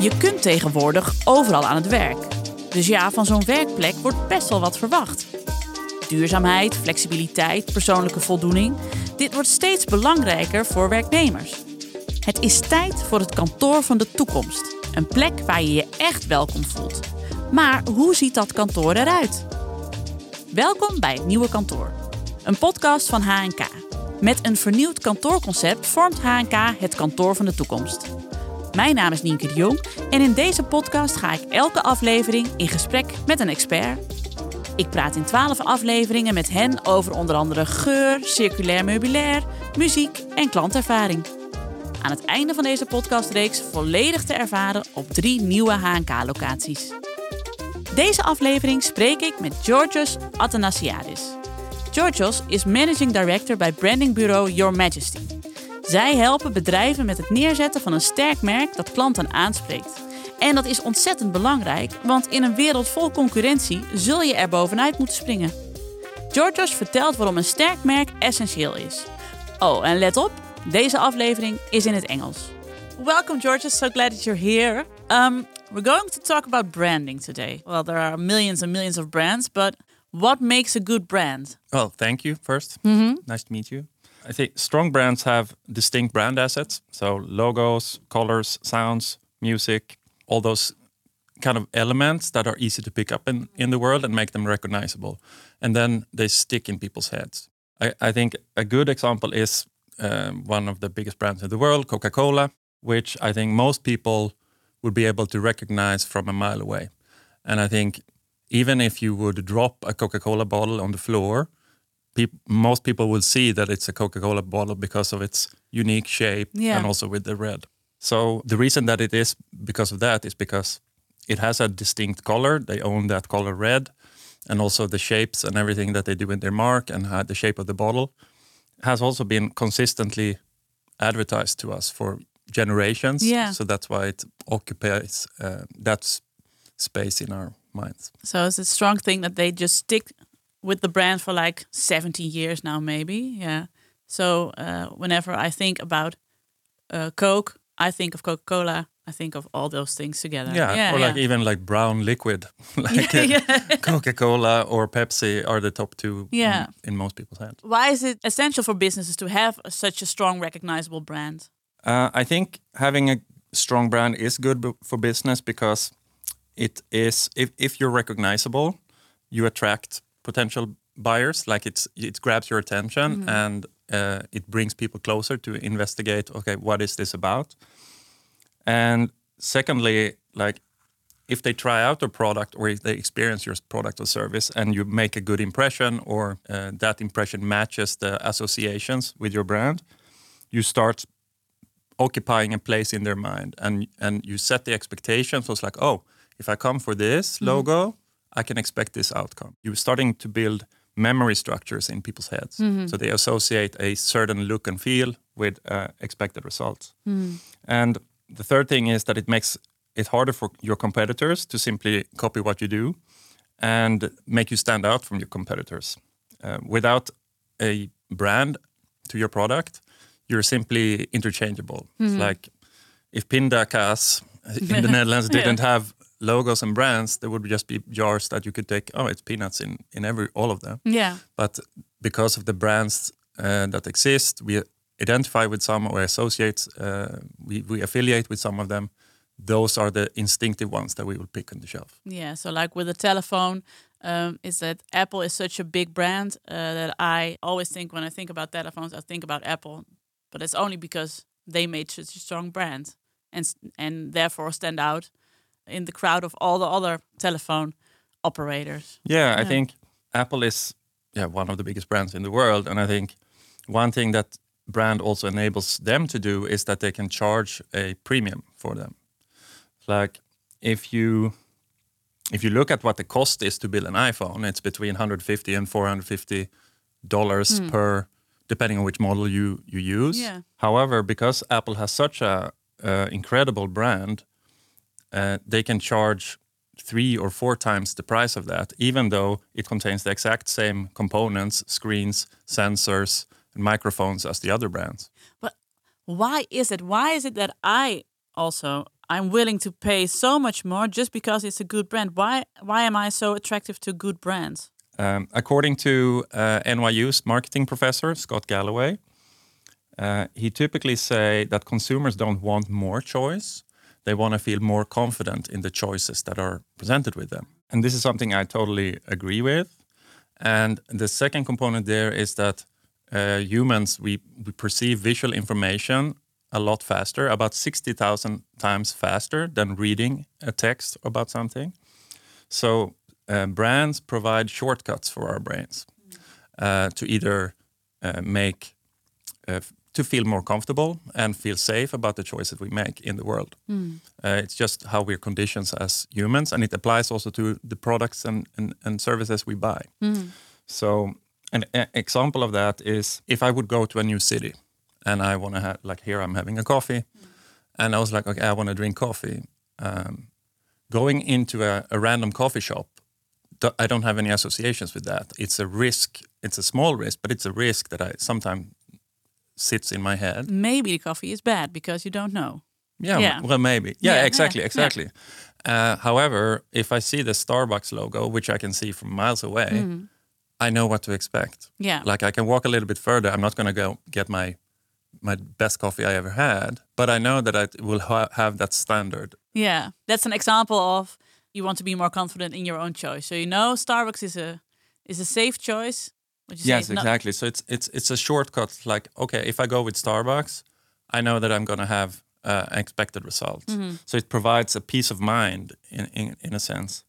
Je kunt tegenwoordig overal aan het werk. Dus ja, van zo'n werkplek wordt best wel wat verwacht. Duurzaamheid, flexibiliteit, persoonlijke voldoening. Dit wordt steeds belangrijker voor werknemers. Het is tijd voor het kantoor van de toekomst. Een plek waar je je echt welkom voelt. Maar hoe ziet dat kantoor eruit? Welkom bij het nieuwe kantoor. Een podcast van HNK. Met een vernieuwd kantoorconcept vormt HNK het kantoor van de toekomst. Mijn naam is Nienke de Jong en in deze podcast ga ik elke aflevering in gesprek met een expert. Ik praat in 12 afleveringen met hen over onder andere geur, circulair meubilair, muziek en klantervaring. Aan het einde van deze podcastreeks volledig te ervaren op drie nieuwe HNK-locaties. Deze aflevering spreek ik met Georgios Athanasiadis. Georgios is Managing Director bij brandingbureau Your Majesty. Zij helpen bedrijven met het neerzetten van een sterk merk dat klanten aanspreekt. En dat is ontzettend belangrijk, want in een wereld vol concurrentie zul je er bovenuit moeten springen. Georgios vertelt waarom een sterk merk essentieel is. Oh, en let op, deze aflevering is in het Engels. Welcome, Georgios. So glad that you're here. Um, we're going to talk about branding today. Well, there are millions and millions of brands, but what makes a good brand? Well, thank you 1st Nice to meet you. I think strong brands have distinct brand assets. So logos, colors, sounds, music, all those kind of elements that are easy to pick up in, in the world and make them recognizable. And then they stick in people's heads. I, I think a good example is um, one of the biggest brands in the world, Coca Cola, which I think most people would be able to recognize from a mile away. And I think even if you would drop a Coca Cola bottle on the floor, peop- most people will see that it's a Coca Cola bottle because of its unique shape Yeah. and also with the red. So the reason that it is because of that is because it has a distinct color. They own that color red, and also the shapes and everything that they do in their mark and the shape of the bottle has also been consistently advertised to us for generations. Yeah. So that's why it occupies uh, that space in our minds. So it's a strong thing that they just stick with the brand for like 70 years now, maybe. Yeah. So uh, whenever I think about uh, Coke, I think of Coca Cola. I think of all those things together. Yeah, or like even like brown liquid, like yeah. Coca Cola or Pepsi are the top two Yeah. in, in most people's heads. Why is it essential for businesses to have such a strong, recognizable brand? Uh, I think having a strong brand is good for business because it is if, if you're recognizable, you attract potential buyers. Like it's it grabs your attention and uh, it brings people closer to investigate. Okay, what is this about? And secondly, like if they try out a product or if they experience your product or service and you make a good impression or uh, that impression matches the associations with your brand, you start occupying a place in their mind and and you set the expectations. So it's like, oh, if I come for this logo, I can expect this outcome. You're starting to build memory structures in people's heads. So they associate a certain look and feel with uh, expected results. And the third thing is that it makes it harder for your competitors to simply copy what you do and make you stand out from your competitors. Uh, without a brand to your product, you're simply interchangeable. It's like if Pindakaas in the Netherlands didn't have logos and brands, there would just be jars that you could take. Oh, it's peanuts in in every all of them. Yeah. But because of the brands uh, that exist, we identify with some or associate, uh, we, we affiliate with some of them. Those are the instinctive ones that we will pick on the shelf. Yeah, so like with the telephone, um, is that Apple is such a big brand uh, that I always think when I think about telephones, I think about Apple, but it's only because they made such a strong brand and and therefore stand out in the crowd of all the other telephone operators. Yeah, I Yeah. think Apple is yeah one of the biggest brands in the world, and I think one thing that brand also enables them to do is that they can charge a premium for them. Like if you if you look at what the cost is to build an iPhone, it's between 150 and 450 dollars per, depending on which model you you use. Yeah. However, because Apple has such a uh, incredible brand, uh, they can charge three or four times the price of that, even though it contains the exact same components, screens, sensors, and microphones as the other brands. But why is it? Why is it that I also I'm willing to pay so much more just because it's a good brand. Why why am I so attractive to good brands? Um, according to uh, NYU's marketing professor Scott Galloway, uh, he typically say that consumers don't want more choice; they want to feel more confident in the choices that are presented with them. And this is something I totally agree with. And the second component there is that uh, humans we, we perceive visual information a lot faster, about 60,000 times faster than reading a text about something. So uh, brands provide shortcuts for our brains uh, to either uh, make uh, to feel more comfortable and feel safe about the choices that we make in the world. Uh, it's just how we're conditioned as humans, and it applies also to the products and, and, and services we buy. So, an e- example of that is if I would go to a new city and I want to have, like, here I'm having a coffee, and I was like, okay, I want to drink coffee. Um, going into a, a random coffee shop, do- I don't have any associations with that. It's a risk. It's a small risk, but it's a risk that I sometimes sits in my head. Maybe the coffee is bad because you don't know. Yeah, Yeah. well, maybe. Yeah, Yeah, exactly, exactly. Uh, however, if I see the Starbucks logo, which I can see from miles away, Mm-hmm. I know what to expect. Yeah. Like I can walk a little bit further. I'm not going to go get my my best coffee I ever had, but I know that I will ha- have that standard. Yeah, that's an example of you want to be more confident in your own choice. So you know Starbucks is a is a safe choice. Would you say Yes, exactly. So it's it's it's a shortcut. Like okay, if I go with Starbucks, I know that I'm going to have uh, expected results. Mm-hmm. So it provides a peace of mind in, in in a sense,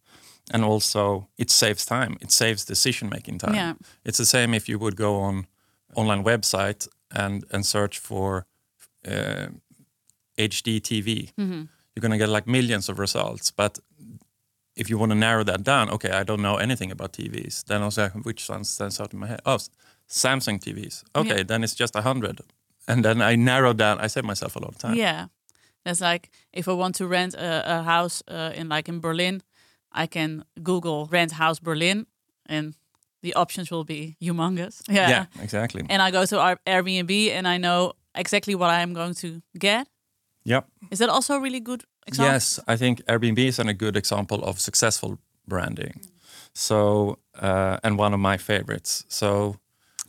and also it saves time. It saves decision making time. Yeah. It's the same if you would go on online website and and search for uh, HD TV. Mm-hmm. You're going to get like millions of results, but if you want to narrow that down, okay, I don't know anything about TVs. Then I'll say which one stands out in my head? Oh, Samsung TVs. Okay, Yeah. then it's just a hundred, and then I narrow down. I saved myself a lot of time. Yeah, that's like if I want to rent a, a house uh, in like in Berlin, I can Google rent house Berlin, and the options will be humongous. Yeah, yeah, exactly. and I go to our Airbnb and I know exactly what I am going to get. Yep. Is that also a really good example? Yes, I think Airbnb is a good example of successful branding. So, uh, and one of my favorites. So,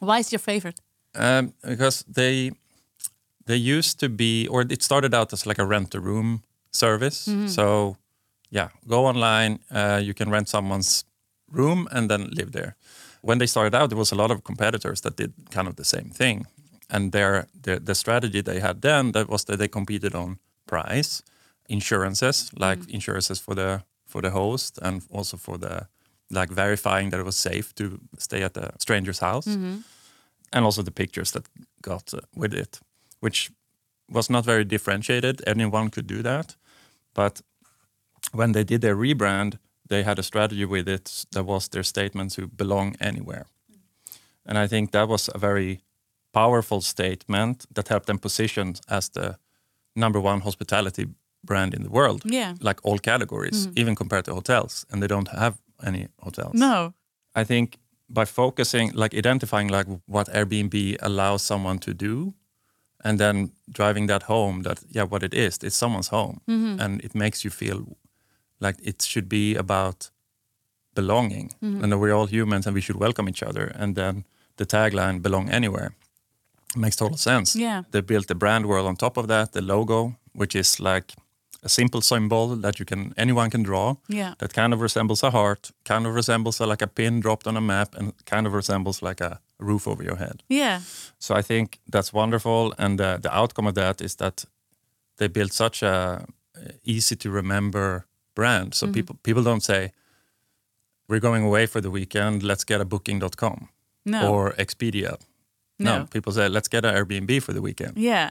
Why is your favorite? um, because they they used to be, or it started out as like a rent a room service. So, yeah, go online, uh, you can rent someone's room and then live there. When they started out, there was a lot of competitors that did kind of the same thing, and their the, the strategy they had then that was that they competed on price, insurances like insurances for the for the host and also for the like verifying that it was safe to stay at a stranger's house. And also the pictures that got uh, with it, which was not very differentiated. Anyone could do that, but when they did their rebrand, they had a strategy with it that was their statement to belong anywhere, and I think that was a very powerful statement that helped them position as the number one hospitality brand in the world, Yeah. like all categories, mm-hmm. even compared to hotels, and they don't have any hotels. No. I think by focusing, like identifying, like what Airbnb allows someone to do, and then driving that home, that yeah, what it is, it's someone's home, mm-hmm. and it makes you feel like it should be about belonging, mm-hmm. and that we're all humans and we should welcome each other. And then the tagline "Belong Anywhere" makes total sense. Yeah. They built the brand world on top of that, the logo, which is like a simple symbol that you can anyone can draw Yeah. that kind of resembles a heart, kind of resembles a, like a pin dropped on a map, and kind of resembles like a roof over your head. Yeah. So I think that's wonderful, and uh, the outcome of that is that they built such a uh, easy to remember brand. So people people don't say we're going away for the weekend. Let's get a Booking.com No. or Expedia. No. No. people say let's get an Airbnb for the weekend, yeah.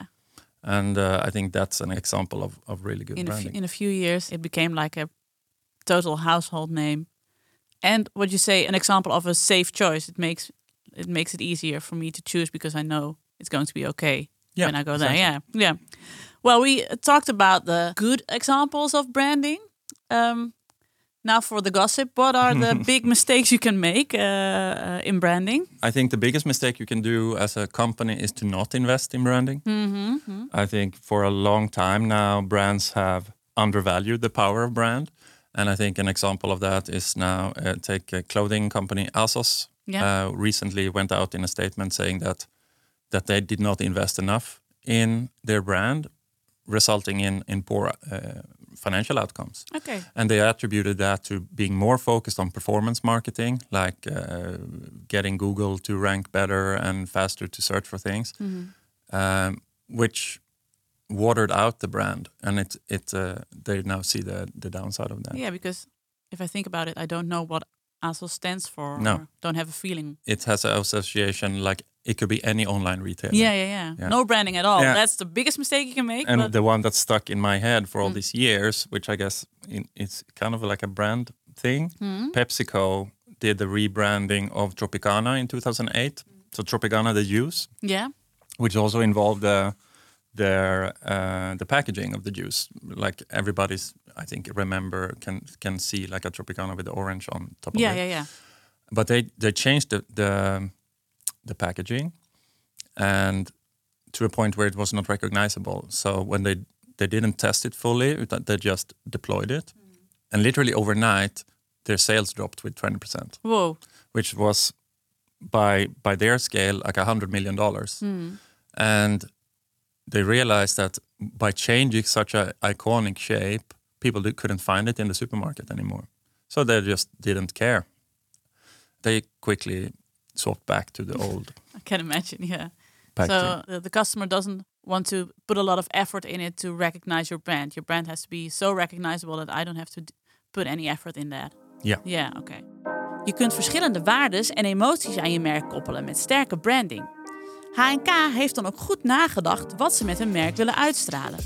And uh, I think that's an example of, of really good in a, branding. in a few years it became like a total household name and what you say an example of a safe choice it makes it makes it easier for me to choose because i know it's going to be okay Yeah, when i go there exactly. yeah yeah well we talked about the good examples of branding um, now for the gossip what are the big mistakes you can make uh, uh, in branding I think the biggest mistake you can do as a company is to not invest in branding. I think for a long time now, brands have undervalued the power of brand. And I think an example of that is now uh, take a clothing company ASOS. Yeah. Uh, recently went out in a statement saying that that they did not invest enough in their brand, resulting in in poor uh, financial outcomes. Okay. And they attributed that to being more focused on performance marketing, like uh, getting Google to rank better and faster to search for things, um, which watered out the brand. And it it uh, they now see the the downside of that. Yeah, because if I think about it, I don't know what ASOS stands for. No. don't have a feeling. It has an association like it could be any online retailer. Yeah, yeah, yeah, Yeah. No branding at all. Yeah. That's the biggest mistake you can make. And the one that stuck in my head for all Mm. these years, which I guess in, it's kind of like a brand thing. Mm. PepsiCo did the rebranding of Tropicana in 2008. So Tropicana, the juice, yeah, which also involved the their uh, the packaging of the juice. Like everybody's, I think, remember can can see like a Tropicana with the orange on top of it. yeah, yeah, yeah. But they they changed the the, the packaging, and to a point where it was not recognizable. So when they they didn't test it fully, they just deployed it, mm. and literally overnight, their sales dropped with twenty percent Whoa. which was by by their scale like a hundred million dollars, hmm. and they realized that by changing such a iconic shape, people couldn't find it in the supermarket anymore. So they just didn't care. They quickly swapped back to the old I can imagine. Yeah. packaging. So the, the customer doesn't want to put a lot of effort in it to recognize your brand. Your brand has to be so recognizable that I don't have to put any effort in that. Ja. Ja, oké. Je kunt verschillende waardes en emoties aan je merk koppelen met sterke branding. H&K heeft dan ook goed nagedacht wat ze met hun merk willen uitstralen.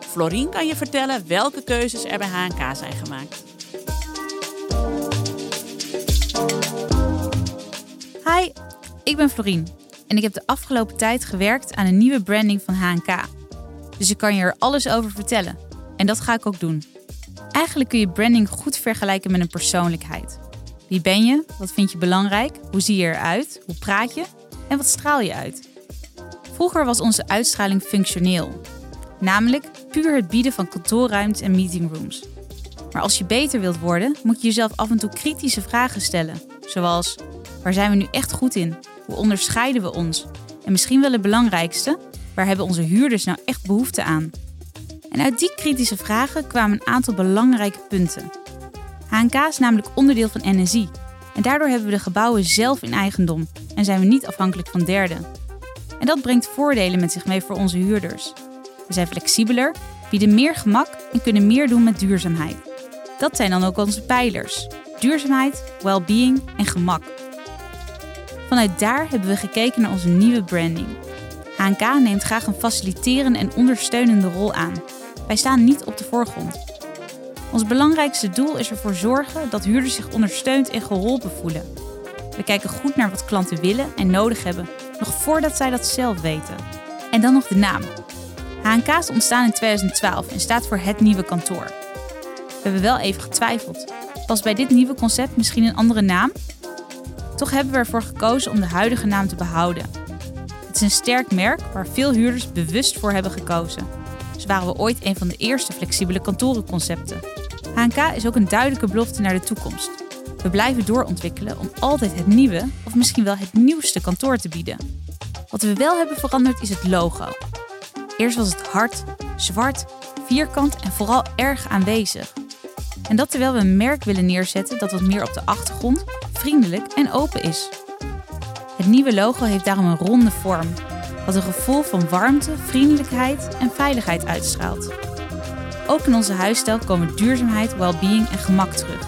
Florien kan je vertellen welke keuzes er bij H&K zijn gemaakt. Hi, ik ben Florien en ik heb de afgelopen tijd gewerkt aan een nieuwe branding van H&K. Dus ik kan je er alles over vertellen. En dat ga ik ook doen. Eigenlijk kun je branding goed vergelijken met een persoonlijkheid. Wie ben je? Wat vind je belangrijk? Hoe zie je eruit? Hoe praat je? En wat straal je uit? Vroeger was onze uitstraling functioneel. Namelijk puur het bieden van kantoorruimtes en meetingrooms. Maar als je beter wilt worden, moet je jezelf af en toe kritische vragen stellen. Zoals, waar zijn we nu echt goed in? Hoe onderscheiden we ons? En misschien wel het belangrijkste, waar hebben onze huurders nou echt behoefte aan? En uit die kritische vragen kwamen een aantal belangrijke punten. HNK is namelijk onderdeel van NSI. En daardoor hebben we de gebouwen zelf in eigendom en zijn we niet afhankelijk van derden. En dat brengt voordelen met zich mee voor onze huurders. We zijn flexibeler, bieden meer gemak en kunnen meer doen met duurzaamheid. Dat zijn dan ook onze pijlers: duurzaamheid, well-being en gemak. Vanuit daar hebben we gekeken naar onze nieuwe branding. HNK neemt graag een faciliterende en ondersteunende rol aan. Wij staan niet op de voorgrond. Ons belangrijkste doel is ervoor zorgen dat huurders zich ondersteund en geholpen voelen. We kijken goed naar wat klanten willen en nodig hebben, nog voordat zij dat zelf weten. En dan nog de naam. HNK is ontstaan in 2012 en staat voor het nieuwe kantoor. We hebben wel even getwijfeld. Past bij dit nieuwe concept misschien een andere naam? Toch hebben we ervoor gekozen om de huidige naam te behouden. Het is een sterk merk waar veel huurders bewust voor hebben gekozen. Zo waren we ooit een van de eerste flexibele kantorenconcepten. HNK is ook een duidelijke belofte naar de toekomst. We blijven doorontwikkelen om altijd het nieuwe of misschien wel het nieuwste kantoor te bieden. Wat we wel hebben veranderd is het logo. Eerst was het hard, zwart, vierkant en vooral erg aanwezig. En dat terwijl we een merk willen neerzetten dat wat meer op de achtergrond, vriendelijk en open is. Het nieuwe logo heeft daarom een ronde vorm, wat een gevoel van warmte, vriendelijkheid en veiligheid uitstraalt. Ook in onze huisstijl komen duurzaamheid, well-being en gemak terug.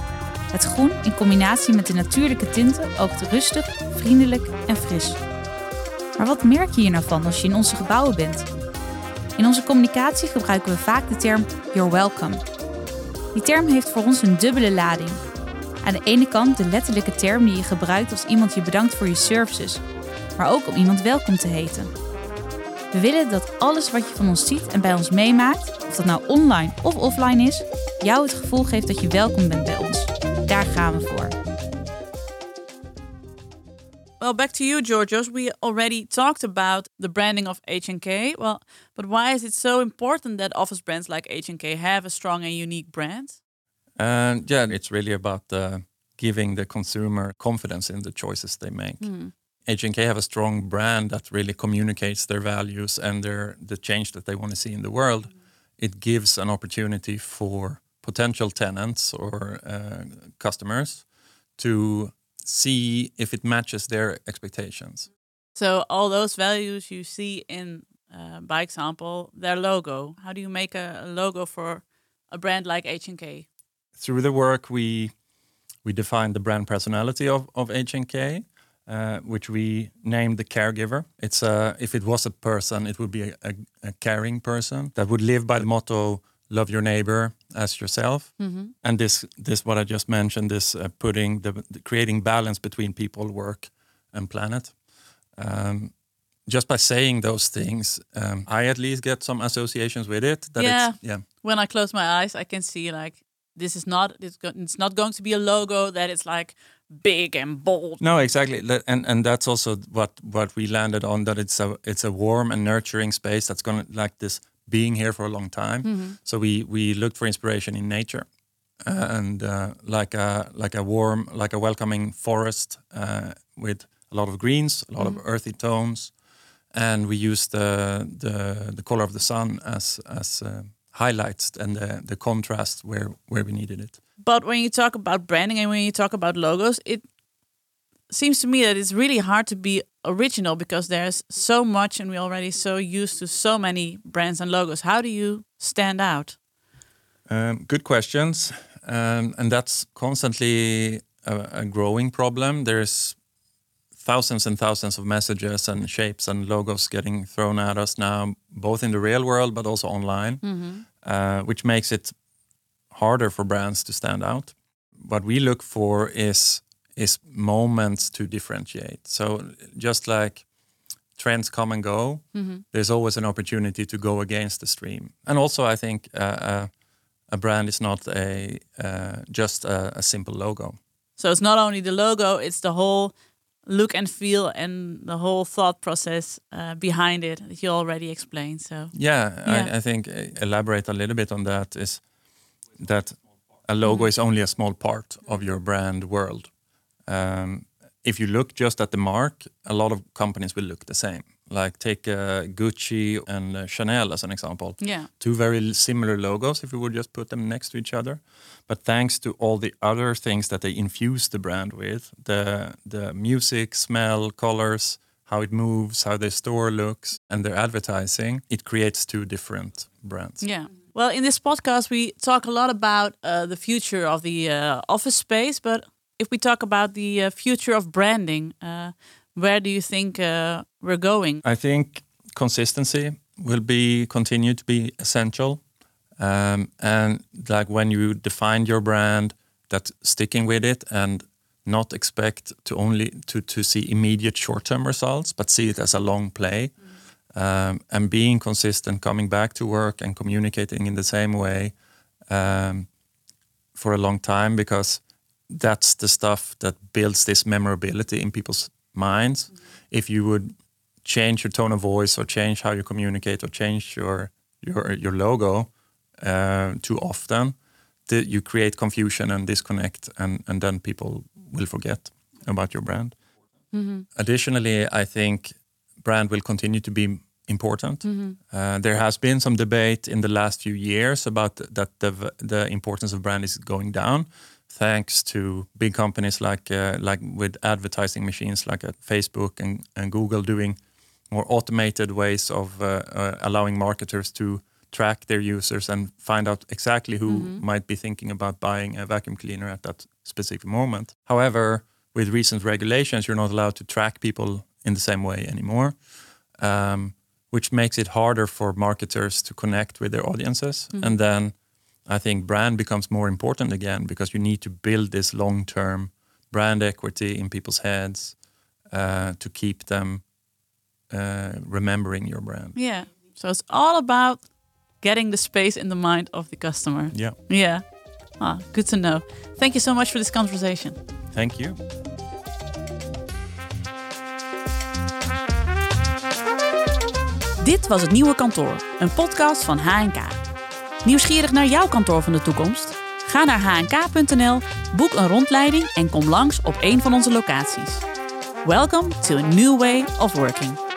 Het groen in combinatie met de natuurlijke tinten oogt rustig, vriendelijk en fris. Maar wat merk je hier nou van als je in onze gebouwen bent? In onze communicatie gebruiken we vaak de term You're welcome. Die term heeft voor ons een dubbele lading. Aan de ene kant de letterlijke term die je gebruikt als iemand je bedankt voor je services, maar ook om iemand welkom te heten. We willen dat alles wat je van ons ziet en bij ons meemaakt, of dat nou online of offline is, jou het gevoel geeft dat je welkom bent bij ons. Daar gaan we voor. Well, back to you, Georgios. We already talked about the branding of H&K. Well, but why is it so important that office brands like H&K have a strong and unique brand? And yeah, it's really about uh, giving the consumer confidence in the choices they make. Mm. HNK have a strong brand that really communicates their values and their the change that they want to see in the world. It gives an opportunity for potential tenants or uh, customers to see if it matches their expectations. So all those values you see in, uh, by example, their logo. How do you make a, a logo for a brand like HNK? Through the work, we we define the brand personality of of HNK, uh, which we named the caregiver. It's a if it was a person, it would be a, a, a caring person that would live by the motto "Love your neighbor as yourself." And this this what I just mentioned, this uh, putting the, the creating balance between people, work, and planet. Um, just by saying those things, um, I at least get some associations with it. That Yeah. it's yeah. When I close my eyes, I can see like this is not it's, not going to be a logo that is like big and bold. No, exactly, and and that's also what what we landed on. That it's a it's a warm and nurturing space that's gonna like this being here for a long time. So we we looked for inspiration in nature, and uh, like a like a warm like a welcoming forest uh, with a lot of greens, a lot of earthy tones, and we used the the the color of the sun as as uh, highlights and the the contrast where where we needed it. But when you talk about branding and when you talk about logos, it seems to me that it's really hard to be original because there's so much and we're already so used to so many brands and logos. How do you stand out? Um, good questions, um, and that's constantly a, a growing problem. There's thousands and thousands of messages and shapes and logos getting thrown at us now, both in the real world but also online, uh, which makes it harder for brands to stand out. What we look for is is moments to differentiate. So just like trends come and go, there's always an opportunity to go against the stream. And also, I think uh, uh, a brand is not a uh, just a, a simple logo. So it's not only the logo, it's the whole look and feel and the whole thought process uh, behind it that you already explained. So Yeah, Yeah. I, I think uh, elaborate a little bit on that is that a logo is only a small part of your brand world. Um, if you look just at the mark, a lot of companies will look the same. Like take uh, Gucci and uh, Chanel as an example. yeah. two very similar logos if we would just put them next to each other. But thanks to all the other things that they infuse the brand with, the the music, smell, colors, how it moves, how their store looks, and their advertising, it creates two different brands. Yeah. Well, in this podcast, we talk a lot about uh, the future of the uh, office space. But if we talk about the uh, future of branding, uh, where do you think uh, we're going? I think consistency will be continue to be essential. Um, and like when you define your brand, that sticking with it and not expect to only to, to see immediate short-term results, but see it as a long play. Um, and being consistent, coming back to work and communicating in the same way um, for a long time, because that's the stuff that builds this memorability in people's minds. If you would change your tone of voice or change how you communicate or change your your your logo uh, too often, the, you create confusion and disconnect, and and then people will forget about your brand. Additionally, I think brand will continue to be important. Uh, there has been some debate in the last few years about th- that the v- the importance of brand is going down, thanks to big companies like uh, like with advertising machines like at Facebook and, and Google doing more automated ways of uh, uh, allowing marketers to track their users and find out exactly who might be thinking about buying a vacuum cleaner at that specific moment. However, with recent regulations, you're not allowed to track people in the same way anymore, um, which makes it harder for marketers to connect with their audiences. And then I think brand becomes more important again because you need to build this long term brand equity in people's heads uh, to keep them uh, remembering your brand. Yeah. So it's all about getting the space in the mind of the customer. Yeah. Yeah. Ah, good to know. Thank you so much for this conversation. Thank you. Dit was het nieuwe kantoor, een podcast van HNK. Nieuwsgierig naar jouw kantoor van de toekomst? Ga naar hnk.nl, boek een rondleiding en kom langs op een van onze locaties. Welcome to a new way of working.